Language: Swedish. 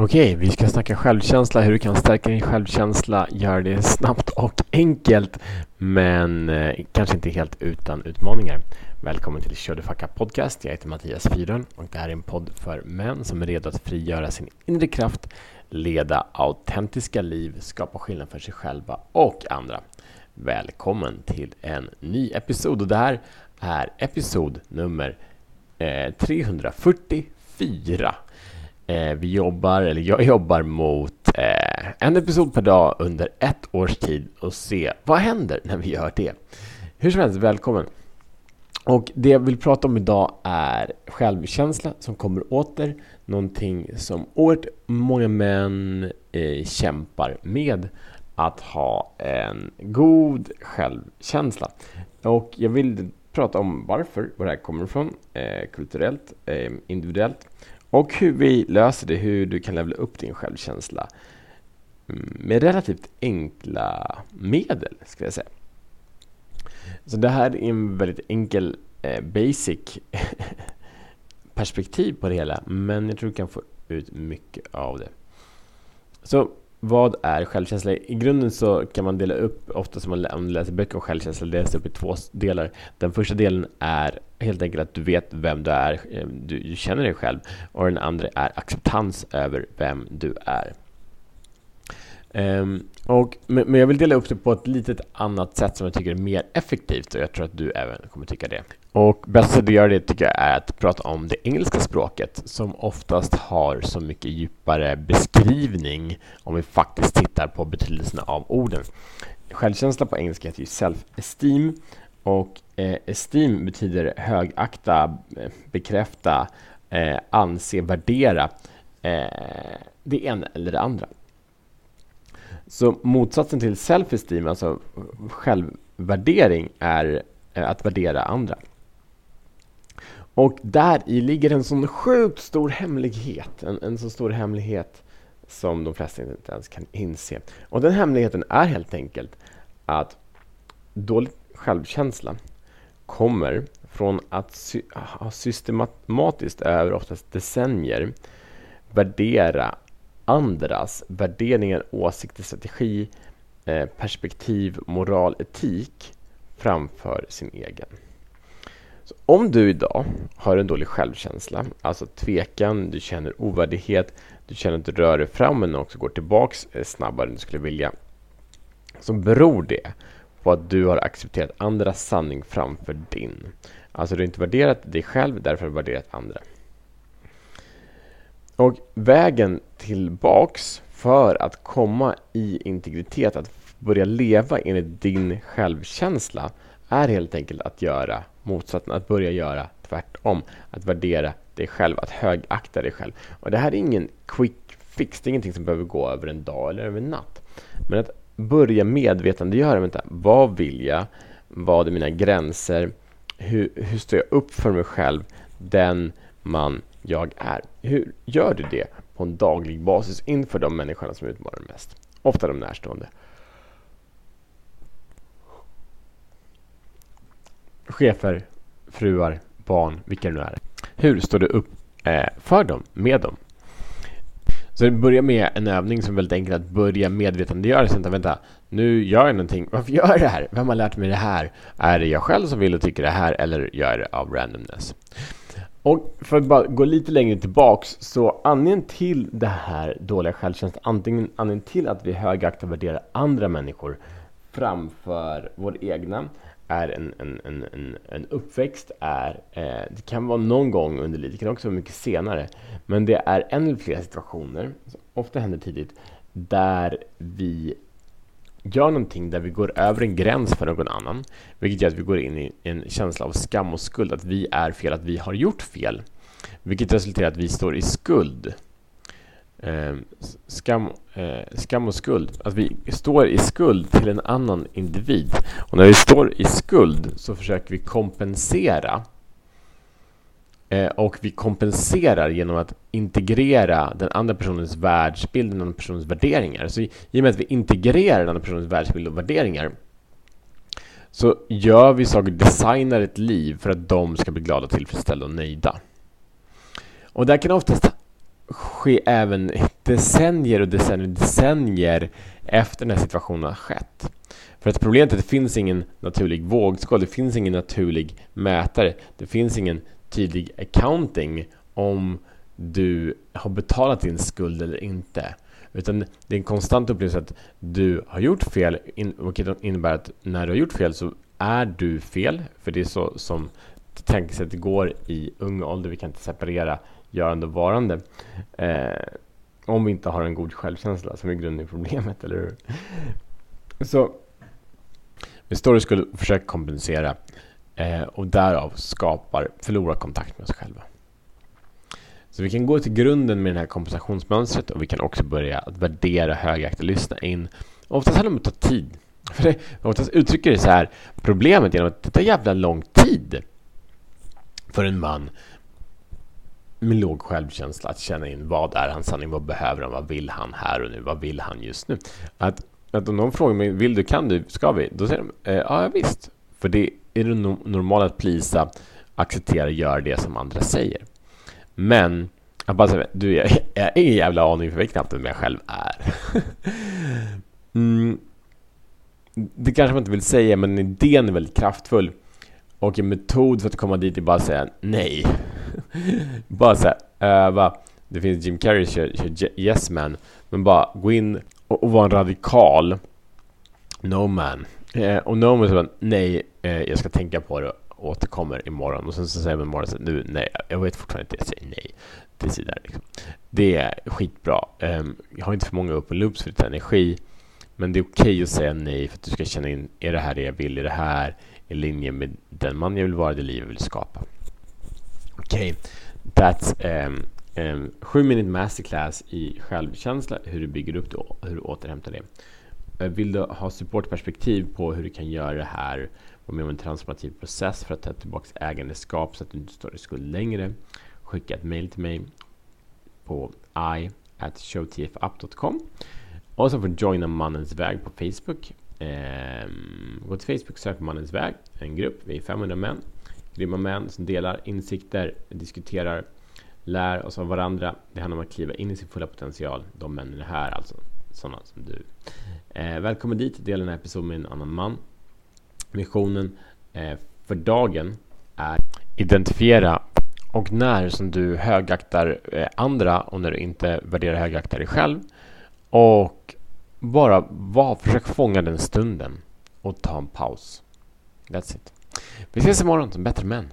Okej, vi ska snacka självkänsla, hur du kan stärka din självkänsla, göra det snabbt och enkelt, men eh, kanske inte helt utan utmaningar. Välkommen till Kör du Podcast. Jag heter Mattias Fyron och det här är en podd för män som är redo att frigöra sin inre kraft, leda autentiska liv, skapa skillnad för sig själva och andra. Välkommen till en ny episod och det här är episod nummer eh, 344 Eh, vi jobbar, eller jag jobbar mot eh, en episod per dag under ett års tid och se vad händer när vi gör det. Hur som helst, välkommen! Och det jag vill prata om idag är självkänsla som kommer åter. Någonting som oerhört många män eh, kämpar med att ha en god självkänsla. Och jag vill prata om varför, var det här kommer ifrån, eh, kulturellt, eh, individuellt och hur vi löser det, hur du kan levla upp din självkänsla mm, med relativt enkla medel, ska jag säga. Så det här är en väldigt enkel, eh, basic perspektiv på det hela, men jag tror du kan få ut mycket av det. Så vad är självkänsla? I grunden så kan man dela upp, ofta som man läser böcker om självkänsla, delas upp i två delar. Den första delen är helt enkelt att du vet vem du är, eh, du, du känner dig själv. Och den andra är acceptans över vem du är. Um, och, men, jag vill dela upp det på ett litet annat sätt som jag tycker är mer effektivt och jag tror att du även kommer tycka det. Och bästa sättet att göra det tycker jag är att prata om det engelska språket som oftast har så mycket djupare beskrivning om vi faktiskt tittar på betydelsen av orden. Självkänsla på engelska heter ju self-esteem och eh, esteem betyder högakta, eh, bekräfta, eh, anse, värdera eh, det ena eller det andra. Så motsatsen till self-esteem, alltså självvärdering, är eh, att värdera andra. Och där i ligger en sån sjukt stor hemlighet. En, en så stor hemlighet som de flesta inte ens kan inse. Och den hemligheten är helt enkelt att dålig självkänsla kommer från att sy systematiskt över oftast decennier värdera andras värderingar, åsikter, strategi, eh, perspektiv, moral, etik framför sin egen. Så om du idag har en dålig självkänsla, alltså tvekan, du känner ovärdighet, du känner att du rör dig fram men också går tillbaks eh, snabbare än du skulle vilja, så beror det på att du har accepterat andras sanning framför din. Alltså du har inte värderat dig själv, därför har du värderat andra. Och vägen tillbaks för att komma i integritet, att börja leva enligt din självkänsla är helt enkelt att göra motsatsen, att börja göra tvärtom. Att värdera dig själv, att högakta dig själv. Och det här är ingen quick fix, det är ingenting som behöver gå över en dag eller över en natt. Men att börja medvetandegöra, vänta, vad vill jag? Vad är mina gränser? Hur, hur står jag upp för mig själv? Den man jag är. Hur gör du det på en daglig basis inför de människorna som utmanar mest? Ofta de närstående. Chefer, fruar, barn, vilka det nu är. Hur står du upp eh, för dem, med dem? Så det börjar med en övning som är väldigt enkel att börja medvetandegöra. sig. vänta, nu gör jag någonting. Varför gör jag det här? Vem har lärt mig det här? Är det jag själv som vill och tycker det här eller gör jag det av randomness? Och för att bara gå lite längre tillbaks, så anledningen till det här dåliga självkänslan, antingen anledningen till att vi högaktar och värderar andra människor framför vår egna, är en, en, en, en, en uppväxt, är, eh, det kan vara någon gång under livet, det kan också vara mycket senare, men det är en eller flera situationer, som ofta händer tidigt, där vi gör någonting där vi går över en gräns för någon annan, vilket gör att vi går in i en känsla av skam och skuld, att vi är fel, att vi har gjort fel, vilket resulterar i att vi står i skuld. Eh, skam, eh, skam och skuld, att vi står i skuld till en annan individ. Och när vi står i skuld så försöker vi kompensera Eh, och vi kompenserar genom att integrera den andra personens världsbild, den andra personens värderingar. Så i, i och med att vi integrerar den andra personens världsbild och värderingar så gör vi saker, designar ett liv för att de ska bli glada, tillfredsställda och nöjda. Och det kan oftast ske även decennier och decennier och decennier efter den här situationen har skett. För att problemet är att det finns ingen naturlig vågskål, det finns ingen naturlig mätare, det finns ingen tydlig accounting om du har betalat din skuld eller inte. Utan det är en konstant upplevelse att du har gjort fel, vilket innebär att när du har gjort fel så är du fel. För det är så som tänkesättet går i ung ålder. Vi kan inte separera görande och varande. Eh, om vi inte har en god självkänsla som är grunden i problemet, eller hur? Så vi står i skuld och försöker kompensera eh, och därav skapar, förlorar kontakt med oss själva. Så vi kan gå till grunden med det här kompensationsmönstret och vi kan också börja att värdera, högakta, lyssna in. Oftast handlar det om att ta tid. För det, oftast uttrycker det så här problemet genom att det tar jävla lång tid för en man med låg självkänsla att känna in vad är hans sanning, vad behöver han, vad vill han här och nu, vad vill han just nu? Att, att om någon frågar mig, vill du, kan du, ska vi? Då säger de, eh, ja visst. För det är det normala att plisa, acceptera, göra det som andra säger. Men jag bara säger, du, jag, jag har ingen jävla aning för knappt vem jag själv är. mm. Det kanske man inte vill säga, men idén är väldigt kraftfull. Och en metod för att komma dit är bara att säga nej. bara så äh, va. Det finns Jim Carrey kör, kör Yes Man. Men bara gå in och, och vara en radikal No Man. Uh, och No Man säger nej, uh, jag ska tänka på det och återkommer imorgon. Och sen så säger man imorgon så nu, nej, jag vet fortfarande inte, jag säger nej Till sidan Liksom. Det är skitbra. Um, jag har inte för många open loops för lite energi. Men det är okej okay att säga nej för att du ska känna in, är det här det jag vill? Är det här i linje med den man jag vill vara, det liv jag vill skapa? Okej, okay. that's um, um, 7 minute masterclass i självkänsla, hur du bygger upp det och hur du återhämtar det. Uh, vill du ha supportperspektiv på hur du kan göra det här vara med om en transformativ process för att ta tillbaka ägandeskap så att du inte står i skuld längre. Skicka ett mail till mig på i at showtfup.com och så får du joina Mannens väg på Facebook. Ehm, gå till Facebook, och sök på Mannens väg, en grupp. Vi är 500 män, grymma män som delar insikter, diskuterar, lär oss av varandra. Det handlar om att kliva in i sin fulla potential. De männen är här alltså, sådana som du. Ehm, välkommen dit, dela den här episoden med en annan man. Missionen eh, för dagen är identifiera och när som du högaktar eh, andra och när du inte värderar högaktar dig själv. Och bara var, försök fånga den stunden och ta en paus. That's it. Vi ses imorgon som bättre män.